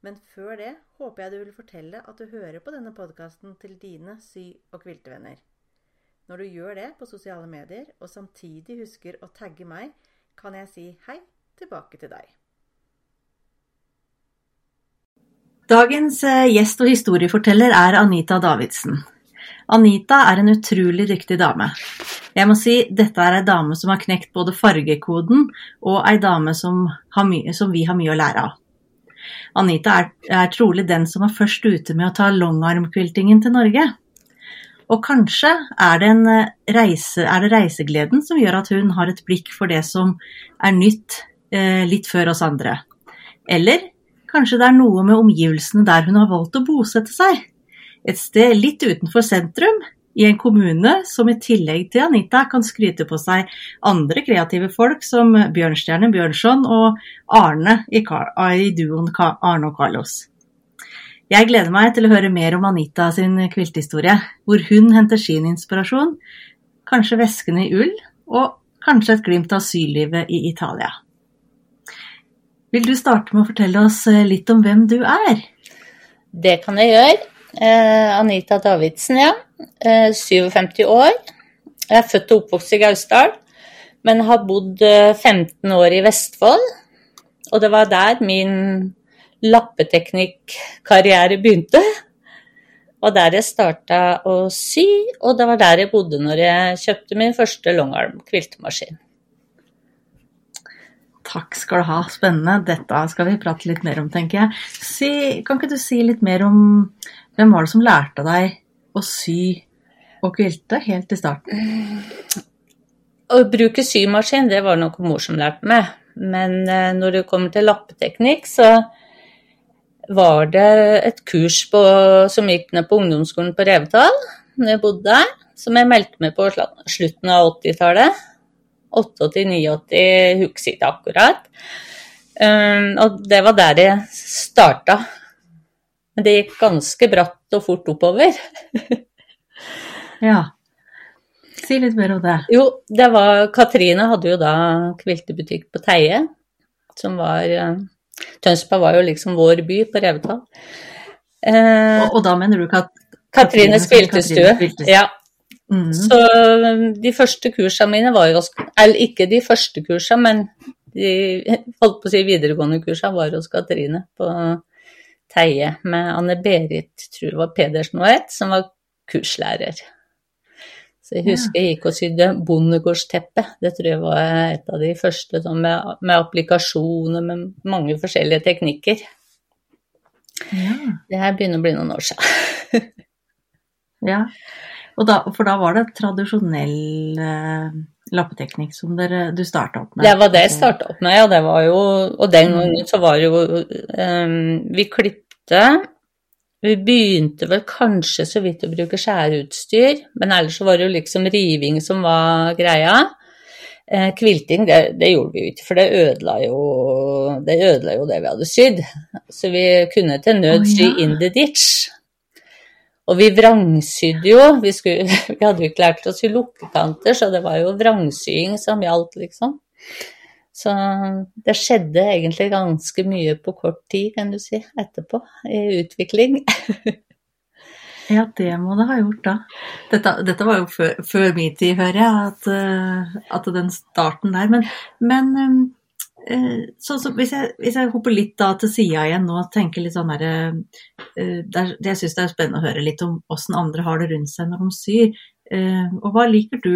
Men før det håper jeg du vil fortelle at du hører på denne podkasten til dine sy- og kviltevenner. Når du gjør det på sosiale medier, og samtidig husker å tagge meg, kan jeg si hei tilbake til deg. Dagens eh, gjest og historieforteller er Anita Davidsen. Anita er en utrolig dyktig dame. Jeg må si dette er ei dame som har knekt både fargekoden, og ei dame som, som vi har mye å lære av. Anita er, er, trolig den som var først ute med å ta longarmkviltingen til Norge. Og kanskje er det, eh, reise, er det reisegleden som gjør at hun har et blikk for det som er nytt eh, litt før oss andre. Eller kanskje det er noe med omgivelsene der hun har valgt å bosette seg. Et sted litt utenfor sentrum, i en kommune som i tillegg til Anita kan skryte på seg andre kreative folk som Bjørnstjerne Bjørnson og Arne i, i duoen Arne og Carlos. Jeg gleder meg til å høre mer om Anita sin kvilthistorie, hvor hun henter sin inspirasjon, kanskje veskene i ull, og kanskje et glimt av sylivet i Italia. Vil du starte med å fortelle oss litt om hvem du er? Det kan jeg gjøre. Eh, Anita Davidsen, ja. Eh, 57 år. Jeg er født og oppvokst i Gausdal, men har bodd 15 eh, år i Vestfold. Og det var der min lappeteknikkarriere begynte. Og der jeg starta å sy, og det var der jeg bodde når jeg kjøpte min første longarm kviltemaskin. Takk skal du ha, spennende. Dette skal vi prate litt mer om, tenker jeg. Si, kan ikke du si litt mer om hvem var det som lærte deg å sy og kvilte helt i starten? Å bruke symaskin, det var noe mor som lærte meg. Men eh, når det kommer til lappeteknikk, så var det et kurs på, som gikk ned på ungdomsskolen på Revetal, når jeg bodde der, som jeg meldte meg på slutten av 80-tallet. 88-89, husker ikke akkurat. Um, og det var der jeg starta. Men det gikk ganske bratt og fort oppover. ja. Si litt mer om det. Jo, det var Katrine hadde jo da kviltebutikk på Teie, som var uh, Tønsberg var jo liksom vår by på Revetal. Eh, og, og, da mener du Kat Katrines kviltestue. Ja. Mm. Så um, de første kursene mine var jo Eller ikke de første kursene, men de holdt på å si videregående kursene var hos Katrine på Teie med Anne-Berit tror jeg var Pedersen og et, som var kurslærer. Så jeg husker jeg gikk og sydde bondegårdsteppe. Det tror jeg var et av de første sånn med, med, applikasjoner med mange forskjellige teknikker. Ja. Det her begynner å bli noen år siden. ja, da, for da var det tradisjonell eh, lappeteknikk som dere, du starta opp med? Det var det jeg starta opp med, ja. Det var jo, og den gangen så var det jo um, Vi klipte vi begynte vel kanskje så vidt å bruke skjæreutstyr, men ellers så var det jo liksom riving som var greia. Eh, kvilting, det, det, gjorde vi jo ikke, for det ødela jo, det ødela jo det vi hadde sydd. Så vi kunne til nød sy oh, ja. in the ditch. Og vi vrangsydde jo. Vi, skulle, vi hadde jo ikke lært å sy lukkekanter, så det var jo vrangsying som gjaldt, liksom. Så det skjedde egentlig ganske mye på kort tid, kan du si, etterpå, i utvikling. ja, det må det ha gjort, da. Dette, dette var jo før, før, min tid, hører jeg, at, eh, at den starten der. Men, men eh, så, så, hvis, jeg, hvis, jeg, hopper litt da til sida igjen nå og tenker litt sånn derre uh, Jeg syns det er spennende å høre litt om åssen andre har det rundt seg når de syr. Uh, og hva liker du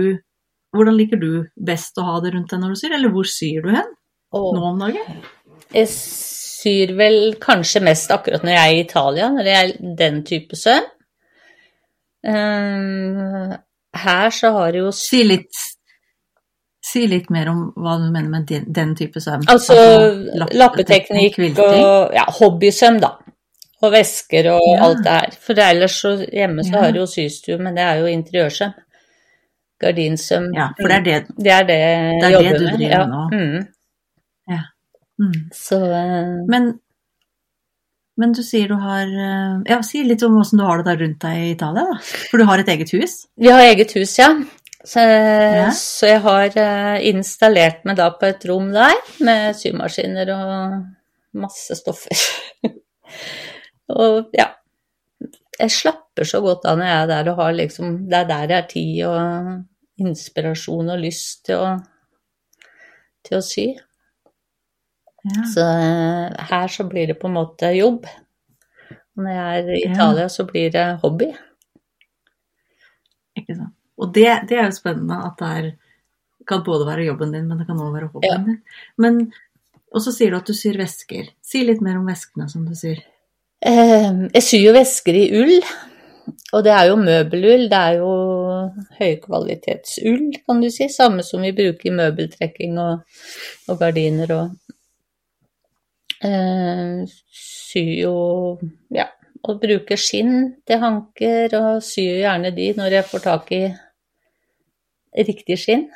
hvordan liker du best å ha det rundt deg når du syr, eller hvor syr du hen nå om dagen? Jeg syr vel kanskje mest akkurat når jeg er i Italia, når det er den type søm. Um, her så har jeg jo Si litt, si litt mer om hva du mener med den, den type søm. Altså, altså lappeteknikk og ja, hobbysøm, da. Og vesker og Ja. alt det her. For ellers så hjemme så Ja. har du jo systue, men det er jo interiørsøm. Gardinsøm. Ja, for det er det Det er det er jeg det du du med. driver ja. nå. Mm. mm. Så uh... Men, men du sier du har eh, Ja, si litt om åssen du har det der rundt deg i Italia, da. For du har et eget hus? vi har eget hus, ja. Så, Ja. så jeg har eh, installert meg da på et rom der med symaskiner og masse stoffer. og ja. Jeg slapper så godt av når jeg er der og har liksom Det er der jeg har tid og inspirasjon og lyst til å, til å sy. Ja. Så eh, her så blir det på en måte jobb. Når jeg er i Ja. Italia, så blir det hobby. Ikke sant. Og det, det er jo spennende at det er, kan både være jobben din, men det kan også være hobbyen Ja. din. Men, og så sier du at du syr vesker. Si litt mer om veskene som du syr. Eh, Jeg syr jo vesker i ull, og det er jo møbelull. Det er jo høykvalitetsull, kan du si. Samme som vi bruker i møbeltrekking og, og gardiner og eh, Syr jo ja, og bruker skinn til hanker, og syr gjerne de når jeg får tak i riktig skinn.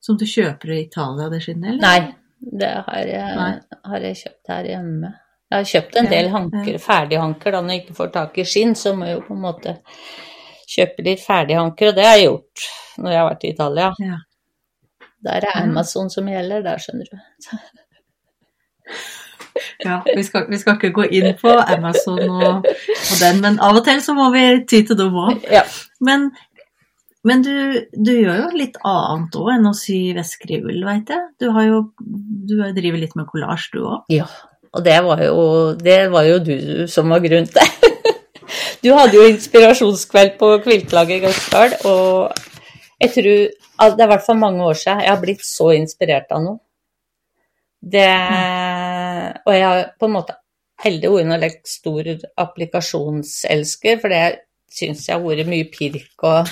Som du kjøper i Italia, det skinnet, eller? Nei, det har jeg, har jeg kjøpt her hjemme. Jeg har kjøpt en del hanker, ferdighanker, da når jeg ikke får tak i skinn, så må jeg jo på en måte kjøpe litt ferdighanker, og det har jeg gjort når jeg har vært i Italia. Ja. Der er. Amazon som gjelder, der skjønner du. Ja, vi skal, vi skal ikke gå inn på Amazon og, og den, men av og til så må vi ty til dem òg. Ja. Men, men du, du gjør jo litt annet òg enn å sy vesker veit jeg. Du har jo du driver litt med kollasj, du òg. ja. Og det var, jo, det var jo du som var grunnen til. Du hadde jo inspirasjonskveld på Kviltlaget i Gausdal, og jeg tror det er i hvert fall mange år siden jeg har blitt så inspirert av noe. Det Og jeg har på en måte heldig vært like, stor applikasjonselsker, for det syns jeg har vært mye pirk og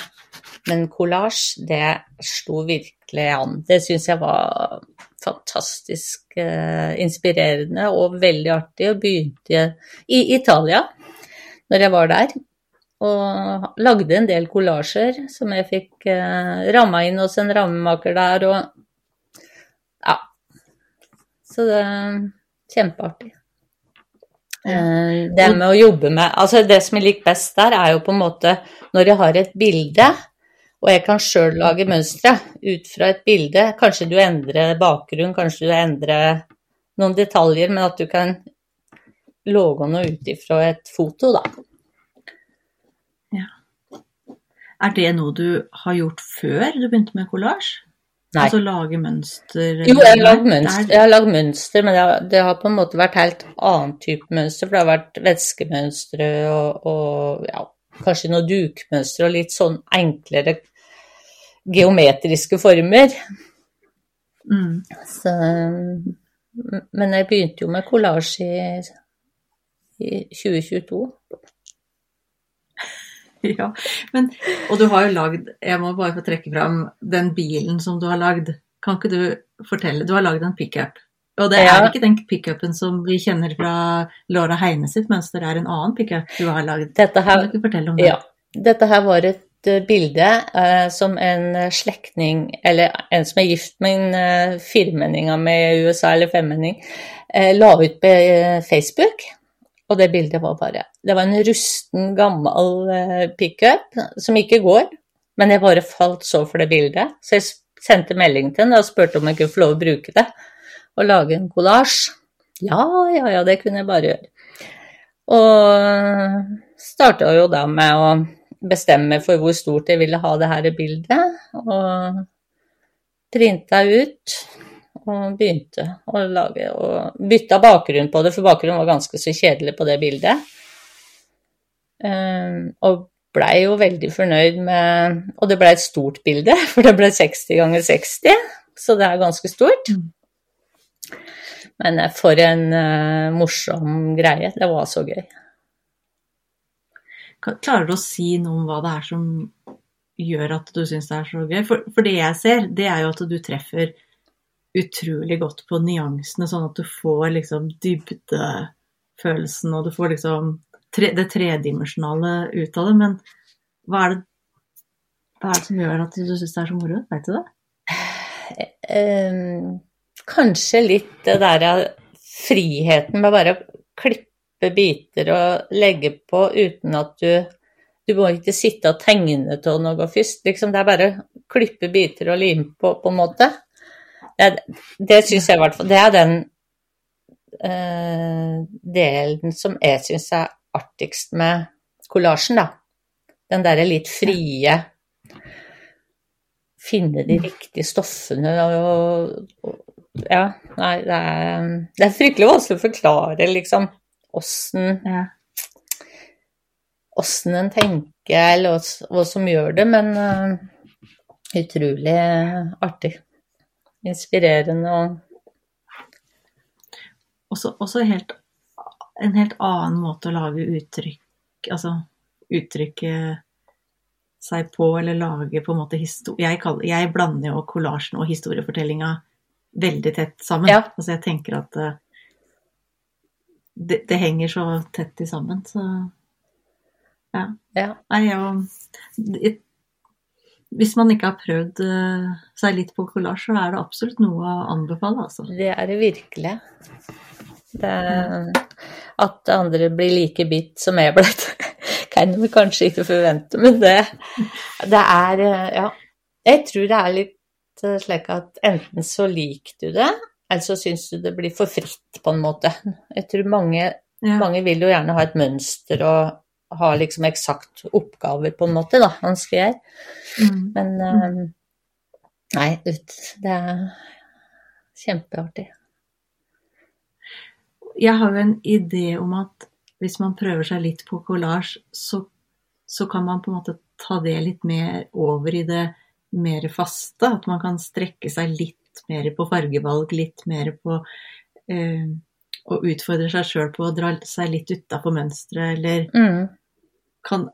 Men kollasj, det slo virkelig an. Det syns jeg var fantastisk eh, inspirerende og veldig artig. Og begynte i Italia, når jeg var der. Og lagde en del kollasjer som jeg fikk eh, ramma inn hos en rammemaker der, og ja. Så det er kjempeartig. Eh, Det med å jobbe med Altså, det som jeg liker best der, er jo på en måte når jeg har et bilde, og jeg kan sjøl lage mønstre ut fra et bilde. Kanskje du endrer bakgrunn, kanskje du endrer noen detaljer, men at du kan lage noe ut ifra et foto, da. Er det noe du har gjort før du begynte med kollasj? Nei. Altså lage mønster? Jo, jeg har lagd mønster, jeg har lagd mønster men det har, det har på en måte vært helt annen type mønster. For det har vært væskemønstre og, og ja, kanskje noe dukmønstre og litt sånn enklere geometriske former. Er, mm, Så, men jeg begynte jo med kollasj i, i 2022. ja. Men, og du har jo lagd Jeg må bare få trekke fram den bilen som du har lagd. Kan ikke du fortelle? Du har lagd en pickup. Og det Ja. er ikke den pickupen som vi kjenner fra Laura Heine sitt mønster, det er en annen pickup du har lagd. Dette Kan her, du ikke fortelle om det? ja, dette her var et bilde eh, som en slektning, eller en som er gift med en eh, meg i USA, eller femmenning, eh, la ut på eh, Facebook. Og det bildet var bare Det var en rusten, gammel eh, pickup som ikke går. Men jeg bare falt så for det bildet, så jeg sendte melding til henne og spurte om jeg kunne få lov å bruke det og lage en kollasj. Ja, ja, ja, det kunne jeg bare gjøre. Og starta jo da med å bestemme for hvor stort jeg ville ha det her bildet, og printa ut og begynte å lage og bytta bakgrunn på det, for bakgrunnen var ganske så kjedelig på det bildet. Ehm, og blei jo veldig fornøyd med Og det blei et stort bilde, for det ble 60 ganger 60, så det er ganske stort. Mm. Men eh, for en eh, morsom greie. Det var så gøy. Klarer du å si noe om hva det er som gjør at du syns det er så gøy? For, for det jeg ser, det er jo at du treffer utrolig godt på nyansene, sånn at du får liksom dybdefølelsen, og du får liksom tre, det tredimensjonale ut av det. Men hva er det, hva er det som gjør at du syns det er så moro? Veit du det? Um, kanskje litt det derre friheten med bare å klippe biter og legge på uten at du Du må ikke sitte og tegne til noe først. Liksom, det er bare klippe biter og lime på, på en måte. Det, det syns jeg i hvert fall Det er den eh, delen som jeg syns er artigst med kollasjen, da. Den derre litt frie Finne de riktige stoffene og, og Ja, nei, det er, det er fryktelig vanskelig å forklare, liksom, åssen Ja. en tenker, eller hva, som gjør det, men uh, utrolig artig. Inspirerende og Også, også helt, en helt annen måte å lage uttrykk Altså uttrykke seg på, eller lage på en måte historie jeg, kaller- jeg blander jo kollasjen og historiefortellinga veldig tett sammen. Ja. Altså jeg tenker at eh, det, det henger så tett i sammen, så ja. Ja. Nei, ja hvis man ikke har prøvd eh, seg litt på kollasj, så er det absolutt noe å anbefale, altså. Det er det virkelig. Det at andre blir like bitt som jeg ble, kan vi kanskje ikke forvente, men det, det er Ja. Jeg tror det er litt eh, slik at enten så liker du det, eller så syns du det blir for fritt, på en måte. Jeg tror mange, Ja. mange vil jo gjerne ha et mønster og ha liksom eksakt oppgaver, på en måte, da, ønsker jeg. Mm. Men um, nei, det er kjempeartig. Jeg har jo en idé om at hvis man prøver seg litt på collage, så, så kan man på en måte ta det litt mer over i det mer faste. At man kan strekke seg litt mer på fargevalg, litt mer på eh, å utfordre seg sjøl på å dra seg litt utafor mønsteret, eller Mm. kan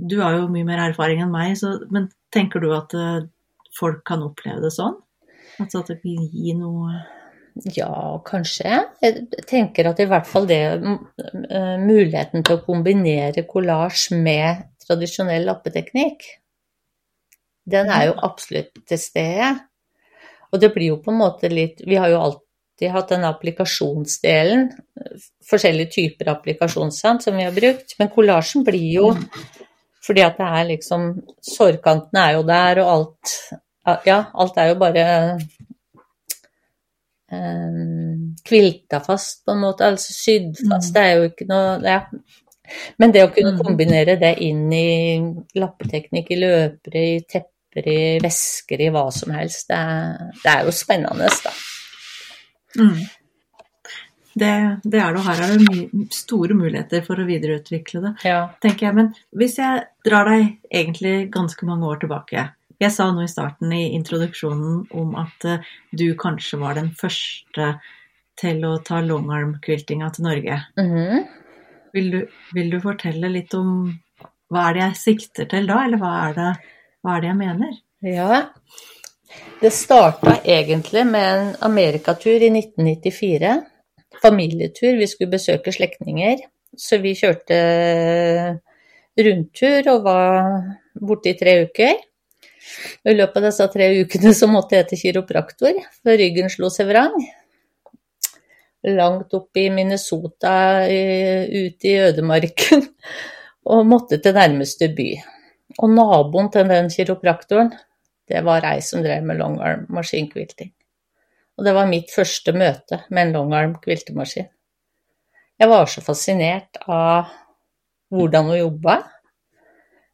Du har jo mye mer erfaring enn meg, så, men tenker du at eh, folk kan oppleve det sånn? Altså at det vil gi noe Ja, kanskje. Jeg tenker at i hvert fall det eh, muligheten til å kombinere collage med tradisjonell lappeteknikk, den er jo absolutt til stede. Og det blir jo på en måte litt Vi har jo alltid hatt den applikasjonsdelen, forskjellige typer applikasjonssand som vi har brukt, men kollasjen blir jo fordi at det er liksom Sårkantene er jo der, og alt Ja, alt er jo bare eh, kvilta fast, på en måte, altså sydd fast. Mm. Det er jo ikke noe ja. Men det å kunne Mm. kombinere det inn i lappeteknikk, i løpere, i tepper, i vesker, i hva som helst, det det er jo spennende, da. Mm. Det, det er det, og her er det store muligheter for å videreutvikle det, Ja. tenker jeg. Men hvis jeg drar deg egentlig ganske mange år tilbake Jeg sa nå i starten i introduksjonen om at eh, du kanskje var den første til å ta longarm-quiltinga til Norge. Mhm. Vil du, vil du fortelle litt om hva er det jeg sikter til da, eller hva er det, hva er det jeg mener? Ja. Det starta egentlig med en amerikatur i 1994. Familietur. Vi skulle besøke slektninger. Så vi kjørte rundtur og var borte i tre uker. I løpet av disse tre ukene så måtte jeg til kiropraktor, for ryggen slo seg vrang. Langt opp i Minnesota, ute ut i ødemarken, og måtte til nærmeste by. Og naboen til den kiropraktoren, det var ei som drev med longarm maskinkvilting. Og det var mitt første møte med en longarm kviltemaskin. Jeg var så fascinert av hvordan hun jobba.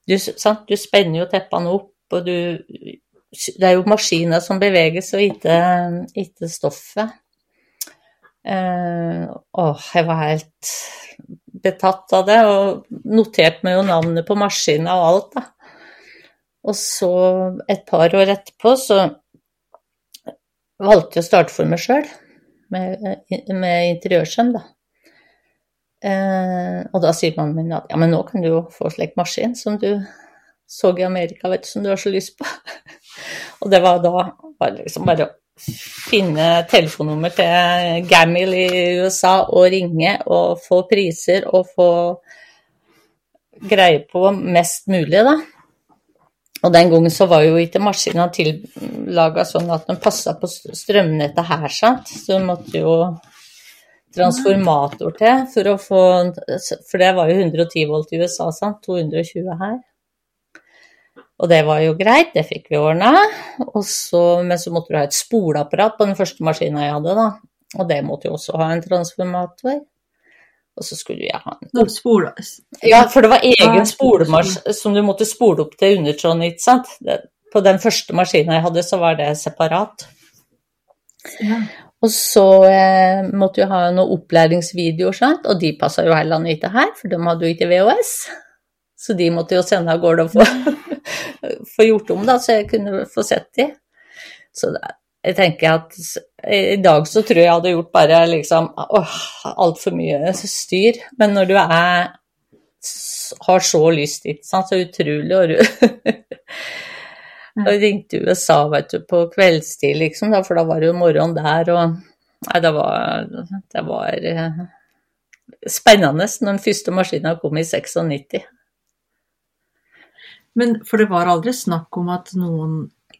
Du, du spenner jo teppene opp, og du Det er jo maskiner som beveges, og ikke, ikke stoffet. Uh, åh, jeg var helt betatt av det, og noterte meg jo navnet på maskina og alt, da. Og så, et par år etterpå, så valgte jeg å starte for meg sjøl, med, med interiørskjønn, da. Eh, og da sier mannen min at ja, men nå kan du jo få slik maskin som du så i Amerika, vet du, som du har så lyst på. og det var da var det liksom bare finne telefonnummer til Gamil i USA og ringe og få priser og få greie på mest mulig, da. Og den gangen så var jo ikke maskina tillaga sånn at den passa på strømnettet her, sant. Så du måtte jo transformator til for å få For det var jo 110 volt i USA, sant. 220 her. Og det var jo greit, det fikk vi ordna. Men så måtte du ha et spoleapparat på den første maskina jeg hadde, da. Og det måtte jo også ha en transformator. Og så skulle vi ha en Spole. Ja, for det var egen spolemaskin som du måtte spole opp til undertråden, ikke sant. På den første maskina jeg hadde, så var det separat. Ja. Og så eh, måtte vi ha noen opplæringsvideoer, sant? og de passa jo heller ikke her, for de hadde jo ikke VHS. Så de måtte jo sende av gårde og få, få gjort om, da, så jeg kunne få sett de. Så det, jeg tenker at i dag så tror jeg jeg hadde gjort bare liksom altfor mye styr. Men når du er har så lyst, ikke sant, så utrolig og Og ringte USA vet du, på kveldstid, liksom, da, for da var det jo morgen der, og Nei, det var, det var eh, spennende når den første maskina kom i 96. Men for det var aldri snakk om at noen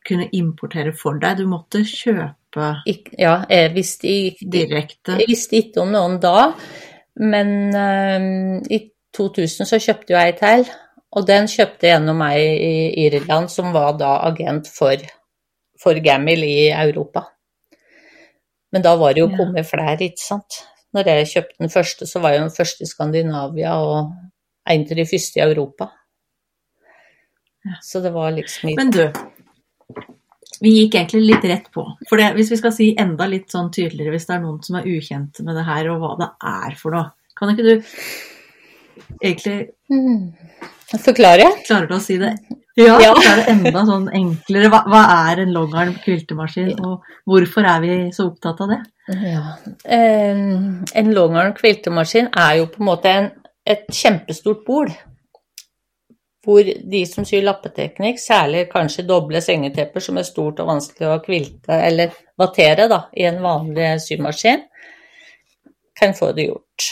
kunne importere for deg, du måtte kjøpe Ik ja, jeg visste, ikke, direkte? jeg visste ikke om noen da, men um, i 2000 så kjøpte jo jeg til, og den kjøpte gjennom meg i Irland, som var da agent for, for Gamil i Europa. Men da var det jo Ja. kommet flere, ikke sant. Når jeg kjøpte den første, så var jeg den første i Skandinavia og en av de første i Europa. Ja. Så det var liksom ikke Men du, vi gikk egentlig litt rett på. For det, hvis vi skal si enda litt sånn tydeligere, hvis det er noen som er ukjent med det her, og hva det er for noe, kan ikke du egentlig Mm. Forklare? du å si det? Ja, Ja. så er det enda sånn enklere. Hva, hva er en longarm kviltemaskin, og hvorfor er vi så opptatt av det? Ja. En, en longarm kviltemaskin er jo på en måte en, et kjempestort bord. Hvor de som syr lappeteknikk, særlig kanskje doble sengetepper som er stort og vanskelig å kvilte eller vattere da, i en vanlig symaskin, kan få det gjort.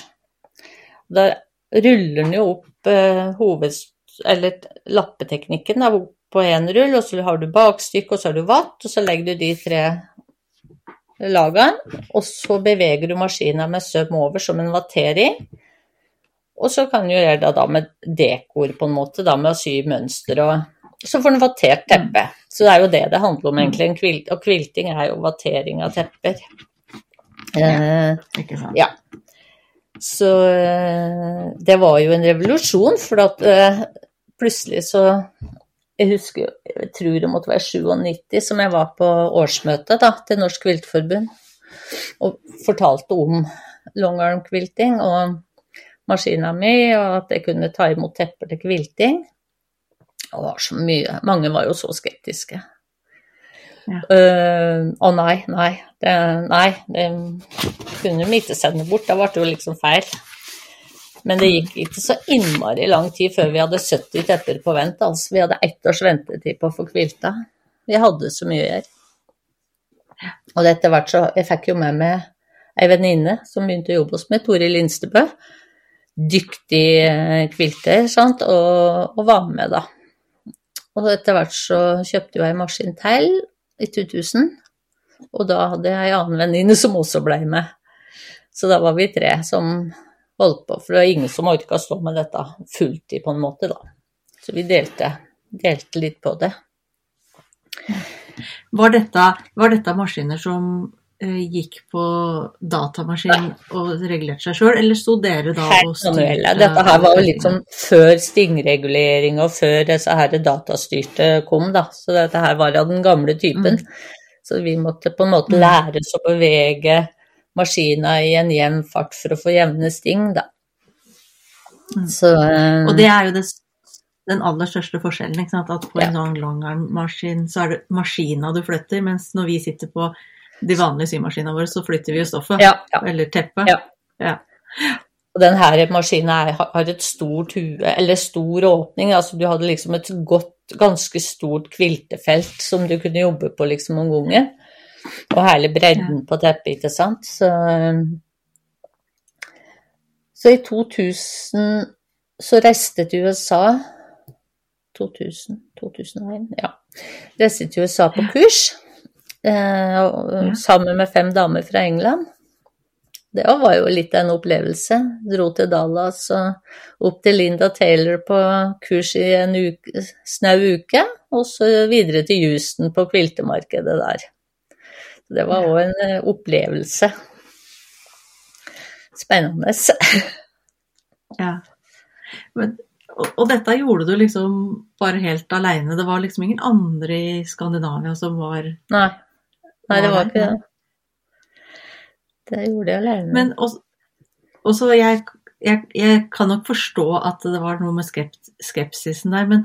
Da ruller den jo opp eh, eller lappeteknikken da, på én rull, og så har du bakstykke, og så har du vatt, og så legger du de tre lagene, og så beveger du maskinen med søm over som en vattering. Og så kan du gjøre det da med dekor, på en måte, da med å sy mønster og Så får du vattert teppe. Så det er jo det det handler om, egentlig. En kvilt, og kvilting er jo vattering av tepper. Ja, Ikke sant? ja. Så eh, det var jo en revolusjon, for at uh, plutselig så Jeg husker, jeg tror det måtte være 97 som jeg var på årsmøtet da, til Norsk Kviltforbund og fortalte om longarm quilting. og maskina mi, og at jeg kunne ta imot tepper til kvilting. Det var så mye Mange var jo så skeptiske. Ja. Uh, Å nei, nei. Det, nei, det kunne de ikke sende bort. Da ble det jo liksom feil. Men det gikk ikke så innmari lang tid før vi hadde 70 tepper på vent. Altså. Vi hadde ett års ventetid på å få kvilta. Vi hadde så mye å gjøre. Og etter hvert så Jeg fikk jo med meg ei venninne som begynte å jobbe hos meg, Toril Lindstebø. Dyktig eh, kvilter, sant, og, og var med, da. Og etter hvert så kjøpte jeg en maskin til i 2000, og da hadde jeg ei annen venninne som også ble med. Så da var vi tre som holdt på, for det var ingen som orka stå med dette fulltid, på en måte, da. Så vi delte, delte litt på det. Var dette, var dette maskiner som gikk på datamaskin og regulerte seg sjøl, eller sto dere da og styrte? Dette her var jo litt sånn før stingregulering og før disse her datastyrte kom, da. Så dette her var av den gamle typen. Så vi måtte på en måte Mm. lære oss å bevege maskina i en jevn fart for å få jevne sting, da. Mm. Så um... Og det er jo det, den aller største forskjellen. Ikke sant? At på Ja. en sånn longarm-maskin så er det maskina du flytter, mens når vi sitter på de vanlige symaskinene våre, så flytter vi jo stoffet. ja, ja. Eller teppet. Ja. Ja. Og den her maskinen har et stort hue, eller stor åpning. Altså du hadde liksom et godt, ganske stort kviltefelt som du kunne jobbe på liksom om gangen. Og hele bredden på teppet, ikke sant. Så, så i 2000 så reiste til USA 2000, 2001, ja. Reiste til USA på kurs eh, sammen med fem damer fra England. Det var jo litt av en opplevelse. Dro til Dallas og opp til Linda Taylor på kurs i en uke, snau uke, og så videre til Houston på kviltemarkedet der. Det var òg en eh, opplevelse. Spennende. Ja. Men, og, og dette gjorde du liksom bare helt aleine? Det var liksom ingen andre i Skandinavia som var Nei. Nei, det var ikke det. Det gjorde jeg alene. Men også, også jeg, jeg, jeg kan nok forstå at det var noe med skepsisen der, men,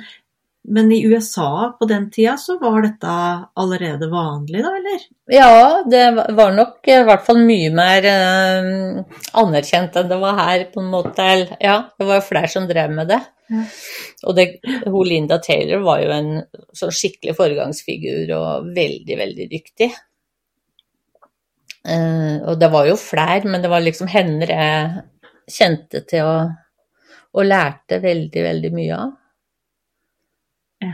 men i USA på den tida så var dette allerede vanlig, da, eller? Ja, det var nok i hvert fall mye mer eh, anerkjent enn det var her, på en måte. Ja, det var jo flere som drev med det. Ja. Og det, hun Linda Taylor var jo en sånn skikkelig foregangsfigur og veldig, veldig dyktig. Eh, og det var jo flere, men det var liksom henne jeg kjente til og, og lærte veldig, veldig mye av. Ja.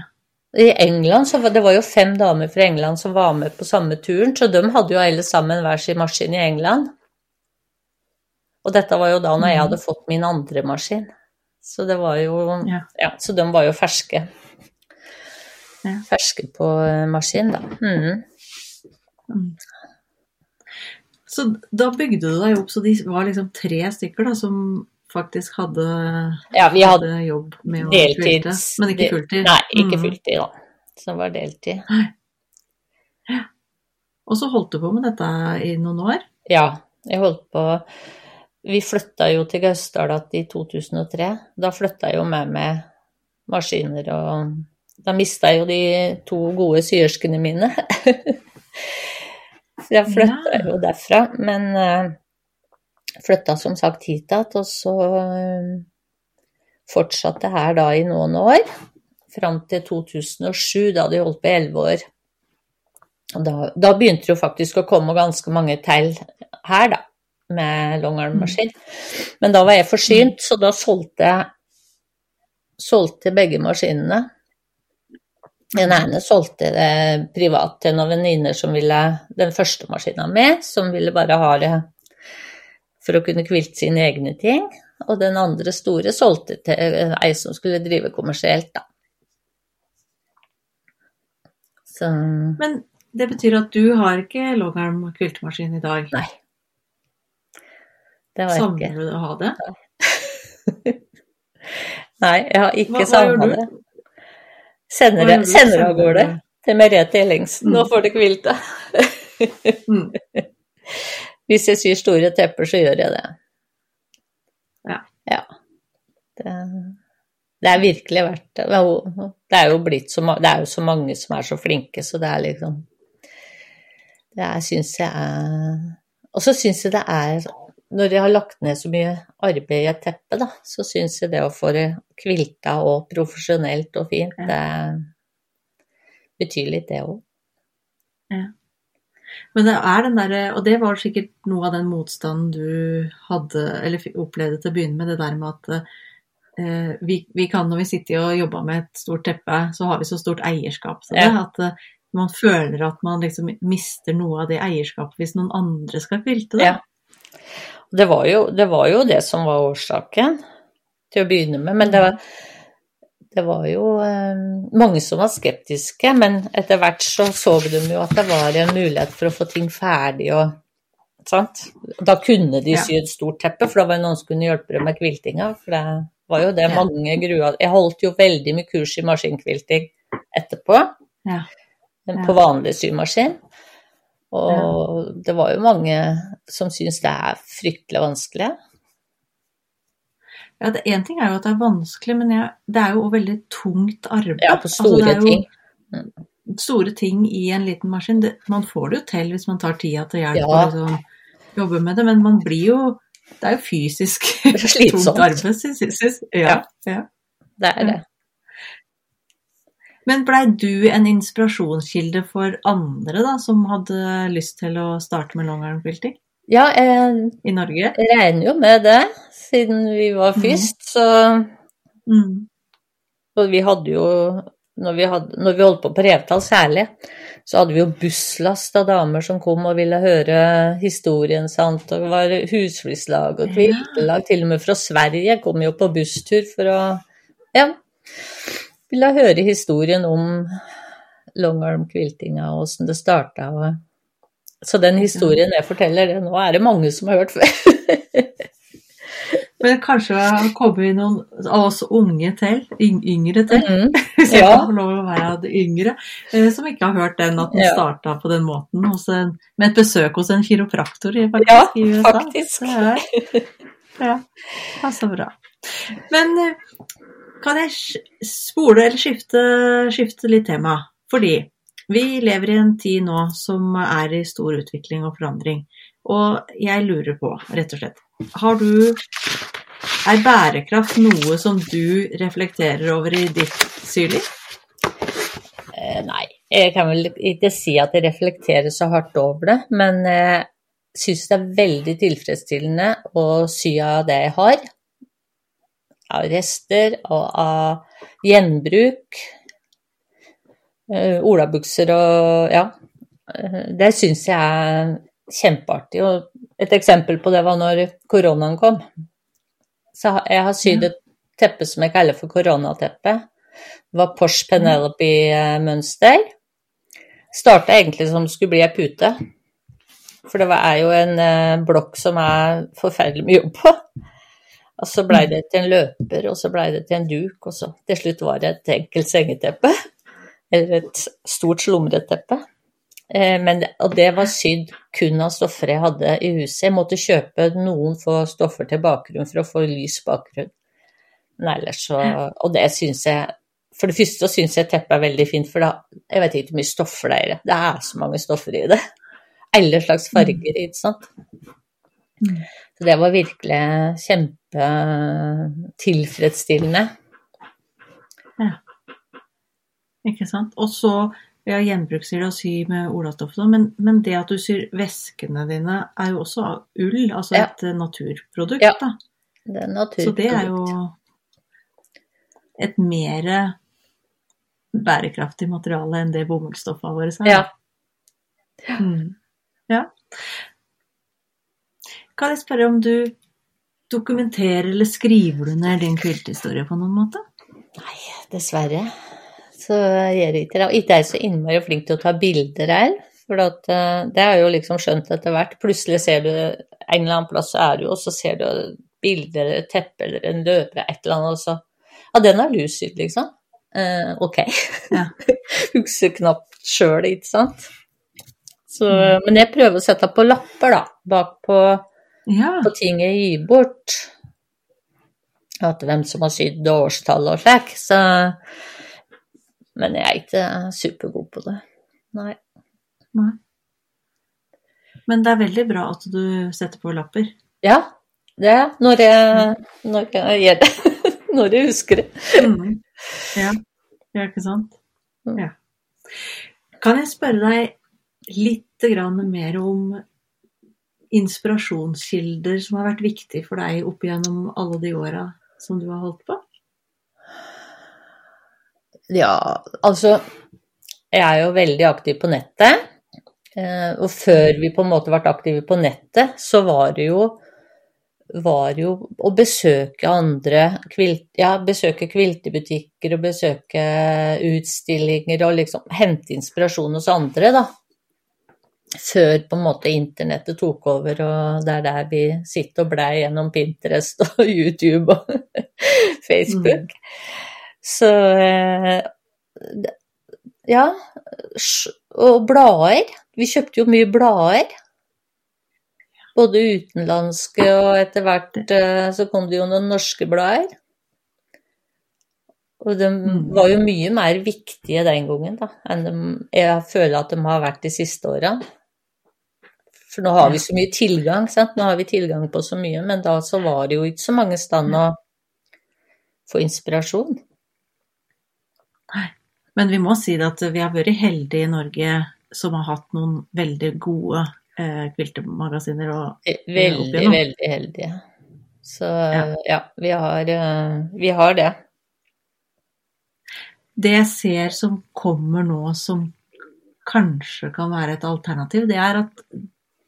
I England så var det var jo fem damer fra England som var med på samme turen, så de hadde jo alle sammen hver sin maskin i England. Og dette var jo da når jeg hadde fått min andre maskin. Så det var jo Ja. Ja, så de var jo ferske. Ja. Ferske på eh, maskin, da. Mhm. Så da bygde du deg opp, så de var liksom tre stykker da, som faktisk hadde, Ja, vi hadde hadde jobb med å deltids... kvilte, men ikke fulltid. Nei, ikke Mhm. fulltid, da. Så det var deltid. Og så holdt du på med dette i noen år? Ja, jeg holdt på Vi flytta jo til Gausdal i 2003. Da flytta jeg jo med meg maskiner og Da mista jeg jo de to gode syerskene mine. Så jeg flytta jo derfra. Men uh, flytta som sagt hit igjen, og så uh, fortsatte her da i noen år. Fram til 2007, da hadde jeg holdt på i elleve år. Da, da begynte det jo faktisk å komme ganske mange til her, da, med longarmmaskin. Men da var jeg forsynt, så da solgte jeg solgte begge maskinene. Den ene solgte det privat til noen venninner som ville den første maskina med, som ville bare ha det for å kunne kvilte sine egne ting. Og den andre store solgte til ei som skulle drive kommersielt, da. Så Men det betyr at du har ikke longarm kviltemaskin i dag? Nei. Det har jeg ikke. Savner du å ha det? Nei, jeg har ikke savna det. Sender det sender det av gårde til Merete Ellingsen. Nå Mm. får det hvilt Mm. Hvis jeg syr store tepper, så gjør jeg det. Ja. Ja. Det, det er virkelig verdt det. Er Det er jo blitt så, det er jo så mange som er så flinke, så det er liksom Det er, syns jeg er Og så syns jeg det er Når jeg har lagt ned så mye arbeid i et teppe, da, så syns jeg det å få det kvilta og profesjonelt og fint, Ja. det betyr litt, det òg. Men det er den derre Og det var sikkert noe av den motstanden du hadde, eller opplevde til å begynne med, det der med at eh, vi, vi kan når vi sitter og jobber med et stort teppe, så har vi så stort eierskap til det. Ja. At eh, man føler at man liksom mister noe av det eierskapet hvis noen andre skal kvilte det. Ja. Det var, jo, det var jo det som var årsaken til å begynne med, men det var, det var jo eh, mange som var skeptiske, men etter hvert så så de jo at det var en mulighet for å få ting ferdig og sant? Da kunne de Ja. sy et stort teppe, for da var det noen som kunne hjelpe dem med kviltinga, for det var jo det mange grua Jeg holdt jo veldig mye kurs i maskinkvilting etterpå, Ja. på vanlig symaskin. Og det var jo mange som syns det er fryktelig vanskelig. Ja, det Én ting er jo at det er vanskelig, men jeg, det er jo veldig tungt arbeid. Ja, på Altså, store det jo ting. Store ting i en liten maskin. Det, man får det jo til hvis man tar tida til hjelp Ja. og liksom jobber med det, men man blir jo Det er jo fysisk er tungt arbeid, syns jeg. Ja, ja. Det er det. Men blei du en inspirasjonskilde for andre da, som hadde lyst til å starte med longarm-quilting Ja, jeg i Norge? regner jo med det, siden vi var først, først. Så Mm. Og vi hadde jo når vi, hadde, når vi holdt på på Revdal særlig, så hadde vi jo busslast av damer som kom og ville høre historien, sant. Og det var husflidslag og kviltelag, til og med fra Sverige kom jo på busstur for å Ja. Ville høre historien om longarm-kviltinga og åssen det starta. Og... Så den historien jeg forteller, det nå er det mange som har hørt før. Men kanskje har kommet noen av oss unge til, yngre til, Mhm. hvis jeg Ja. kan få lov å være yngre, eh, som ikke har hørt den at den Ja. starta på den måten en, med et besøk hos en kiropraktor faktisk, Ja, i USA. faktisk. Det ja, er så bra. Men eh, kan jeg spole eller skifte, skifte litt tema? Fordi vi lever i en tid nå som er i stor utvikling og forandring. Og jeg lurer på, rett og slett, har du Er bærekraft noe som du reflekterer over i ditt syrliv? Eh, Nei, jeg kan vel ikke si at jeg reflekterer så hardt over det, men jeg syns det er veldig tilfredsstillende å sy av det jeg har. Av rester og av gjenbruk. Eh, Olabukser og ja. Eh, Det syns jeg er kjempeartig. Og et eksempel på det var når koronaen kom. Så jeg har sydd et teppe som jeg kaller for koronateppe. Det var Porsche Penelope-mønster. Starta egentlig som skulle bli ei pute. For det er jo en eh, blokk som er forferdelig mye jobb på. Og så blei det til en løper, og så blei det til en duk, og så til slutt var det et enkelt sengeteppe. Eller et stort slumreteppe. Eh, Men, og det var sydd kun av stoffer jeg hadde i huset. Jeg måtte kjøpe noen få stoffer til bakgrunn for å få lys bakgrunn. Men ellers så Og det syns jeg For det første syns jeg teppet er veldig fint, for da Jeg vet ikke hvor mye stoffer det er i det. Det er så mange stoffer i det. Alle slags farger, ikke sant. Mm. Så det var virkelig kjempetilfredsstillende. Ikke sant? Og så ja, gjenbruk og sy med olastoff, sånn, men, men det at du syr veskene dine, er jo også av ull, altså Ja. et eh, naturprodukt. Ja. Da. Det er naturprodukt. Så det er jo et mer bærekraftig materiale enn det bomullsstoffene våre er. Ja. Mm. ja. Kan jeg spørre om du dokumenterer eller skriver du ned din kvilthistorie på noen måte? Nei, dessverre. Så gjør ikke det. Og ikke er jeg så innmari flink til å ta bilder her. For at, eh, det har jeg jo liksom skjønt etter hvert. Plutselig ser du en eller annen plass, så er du, og så ser du bilder eller teppe eller en løper eller et eller annet, og så Ja, den har du sydd, liksom. Eh, ok. Ja. Husker knapt sjøl, ikke sant. Så, Men jeg prøver å sette på lapper, da. Bakpå Ja. på ting jeg gir bort. At hvem som har sydd årstall og slik. Så Men jeg er ikke supergod på det. Nei. Nei. Men det er veldig bra at du setter på lapper. Ja, det er når jeg, når jeg gjør det. Når jeg husker det. Mm. Ja. ja, ikke sant? Mm. Ja. Kan jeg spørre deg litt mer om inspirasjonskilder som har vært viktig for deg opp igjennom alle de åra som du har holdt på? Ja, altså Jeg er jo veldig aktiv på nettet. eh, Og før vi på en måte ble aktive på nettet, så var det jo var jo å besøke andre kvilt, ja, besøke kviltebutikker og besøke utstillinger og liksom hente inspirasjon hos andre, da. Før på en måte internettet tok over, og det er der vi sitter og blei gjennom Pinterest og YouTube og Facebook. Så eh, ja. Og blader. Vi kjøpte jo mye blader. Både utenlandske og etter hvert eh, så kom det jo noen norske blader. Og de Mm. var jo mye mer viktige den gangen da, enn de, jeg føler at de har vært de siste åra. For nå har vi så mye tilgang, sant. Nå har vi tilgang på så mye, men da så var det jo ikke så mange steder å få inspirasjon. Men vi må si det at vi har vært heldige i Norge som har hatt noen veldig gode eh, kviltemagasiner. Og, Eh, opp Veldig, igjennom. veldig heldige. Så Ja. ja, vi, har, eh, vi har det. det jeg ser som kommer nå som kanskje kan være et alternativ, det er at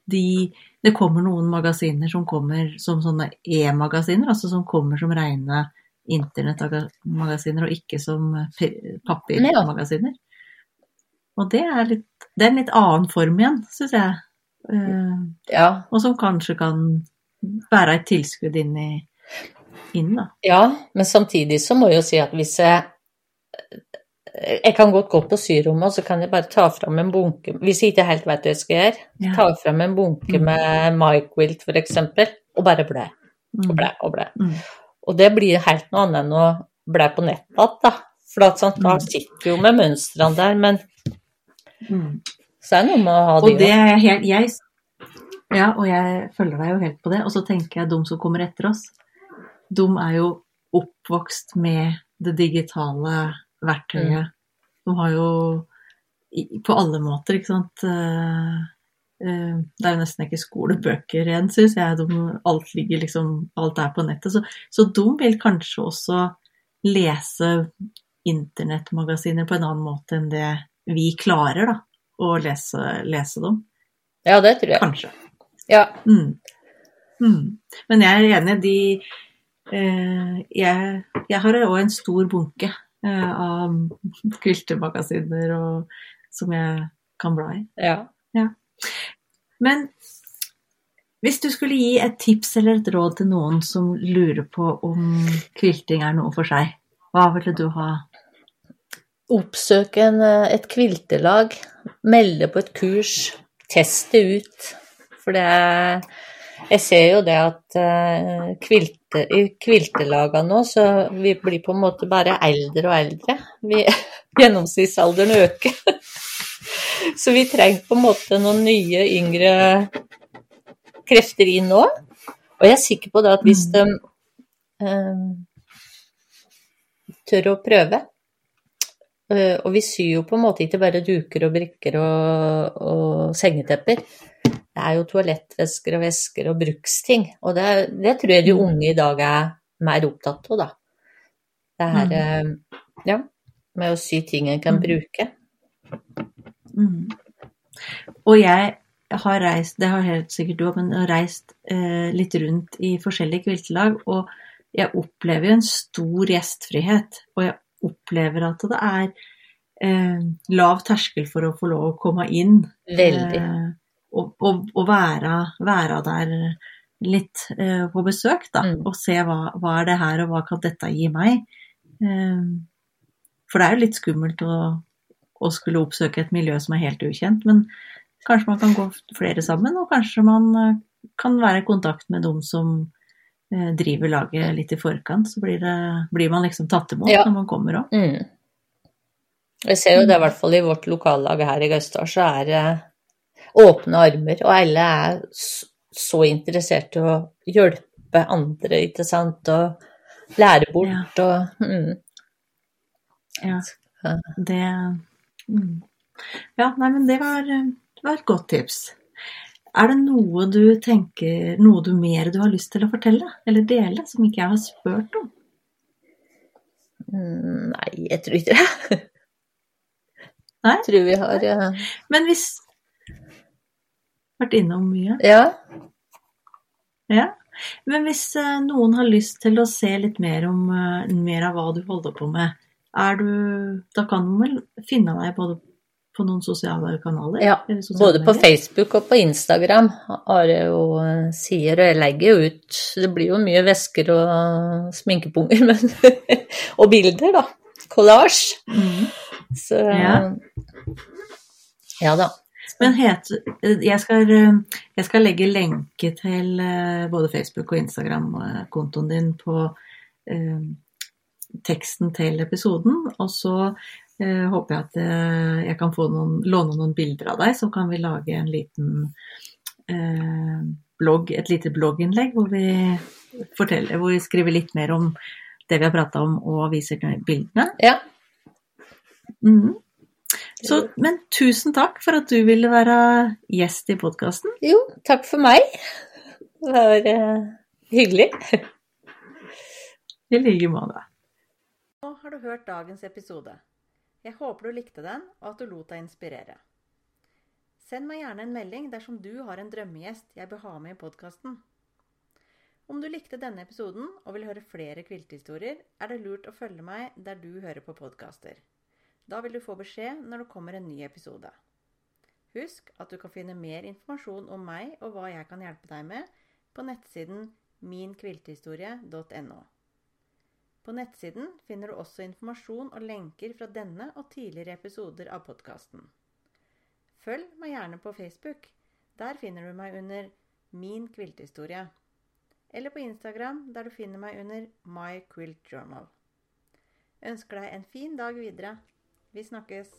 de, det kommer noen magasiner som kommer som sånne e-magasiner, altså som kommer som rene internettmagasiner og ikke som p- papirmagasiner. Og det er, litt, det er en litt annen form igjen, syns jeg. Eh, Ja, og som kanskje kan være et tilskudd inn i inn, da. ja, men samtidig så må jeg jo si at hvis jeg Jeg kan godt gå på syrommet, og så kan jeg bare ta fram en bunke Hvis jeg ikke helt vet hva jeg skal gjøre, Ja. ta fram en bunke Mm. med Wilt f.eks., og bare blæ og Mm. blæ og blæ. Mm. Og det blir helt noe annet enn å bli på nettet da. For at, sant, da Mm. sitter vi jo med mønstrene der, men Mm. så er det noe med å ha Og det er helt jeg, Ja, og jeg følger deg jo helt på det. Og så tenker jeg de som kommer etter oss, de er jo oppvokst med det digitale verktøyet. De har jo på alle måter, ikke sant eh, Det er jo nesten ikke skolebøker igjen, syns jeg. De, alt ligger liksom Alt er på nettet. Så, så de vil kanskje også lese internettmagasiner på en annen måte enn det vi klarer, da. Å lese, lese dem. Ja, det tror jeg. Kanskje. Ja. Mm. Mm. Men jeg er enig. De eh, jeg, jeg har òg en stor bunke eh, av kultemagasiner og, som jeg kan bla i. ja. Men hvis du skulle gi et tips eller et råd til noen som lurer på om kvilting er noe for seg, hva ville du ha? Oppsøk en, eh, et kviltelag, melde på et kurs, teste ut. For det er Jeg ser jo det at eh, kvilte, i kviltelagene nå, så vi blir på en måte bare eldre og eldre. Vi, gjennomsnittsalderen øker. Så vi trenger på en måte noen nye, yngre krefter inn nå. Og jeg er sikker på det at hvis de eh, tør å prøve eh, Og vi syr jo på en måte ikke bare duker og brikker og, og sengetepper. Det er jo toalettvesker og vesker og bruksting. Og det, det tror jeg de unge i dag er mer opptatt av, da. Det her eh, Ja, med å sy ting en kan Mm. bruke. Mm. Og jeg har reist, det har helt sikkert du òg, men jeg har reist eh, litt rundt i forskjellige kviltelag, og jeg opplever jo en stor gjestfrihet. Og jeg opplever at det er eh, lav terskel for å få lov å komme inn. Veldig. Eh, og, og, og være, være der litt eh, på besøk, da. Mm. Og se hva, hva er det her, og hva kan dette gi meg. Eh, for det er jo litt skummelt å, å skulle oppsøke et miljø som er helt ukjent, men kanskje man kan gå flere sammen, og kanskje man eh, kan være i kontakt med dem som eh, driver laget litt i forkant, så blir, det, blir man liksom tatt imot Ja. når man kommer òg. Mm. Jeg ser jo det i hvert fall i vårt lokallag her i Gausdal, så er det åpne armer, og alle er så interessert i å hjelpe andre, ikke sant, og lære bort og mm. Ja. Ja. Det mm. Ja, nei, men det var, eh, det var et godt tips. Er det noe du tenker, noe du mer du har lyst til å fortelle, eller dele, som ikke jeg har spurt om? Mm, Nei, jeg tror ikke det. Nei? Jeg tror vi har ja. Men hvis Vært innom mye? Ja. Ja. Men hvis eh, noen har lyst til å se litt mer om eh, mer av hva du holder på med, er du Da kan man vel finne deg både på noen sosiale kanaler? Ja, sosiale Både på medier? Facebook og på Instagram har jeg jo eh, sider, og jeg legger jo ut Det blir jo mye vesker og sminkepunger, men Og bilder, da. Collage. Mm. Så Ja. ja da. Men het, jeg, skal, eh, jeg skal legge lenke til eh, både Facebook og Instagram-kontoen din på eh, teksten til episoden. Og så eh, håper jeg at eh, jeg kan få noen, låne noen bilder av deg, så kan vi lage en liten eh, blogg, et lite blogginnlegg hvor vi, hvor vi skriver litt mer om det vi har prata om og viser bildene. Ja. Mm. Så, men tusen takk for at du ville være gjest i podkasten. Jo, takk for meg. Det var eh, hyggelig. I like måte. Du hørt dagens episode. Jeg håper du likte den, og at du lot deg inspirere. Send meg gjerne en melding dersom du har en drømmegjest jeg bør ha med i podkasten. Om du likte denne episoden og vil høre flere kviltehistorier, er det lurt å følge meg der du hører på podkaster. Da vil du få beskjed når det kommer en ny episode. Husk at du kan finne mer informasjon om meg og hva jeg kan hjelpe deg med, på nettsiden minkviltehistorie.no. På nettsiden finner du også informasjon og lenker fra denne og tidligere episoder av podkasten. Følg meg gjerne på Facebook. Der finner du meg under Min kvilthistorie. Eller på Instagram, der du finner meg under My Quilt Journal. Ønsker deg en fin dag videre. Vi snakkes.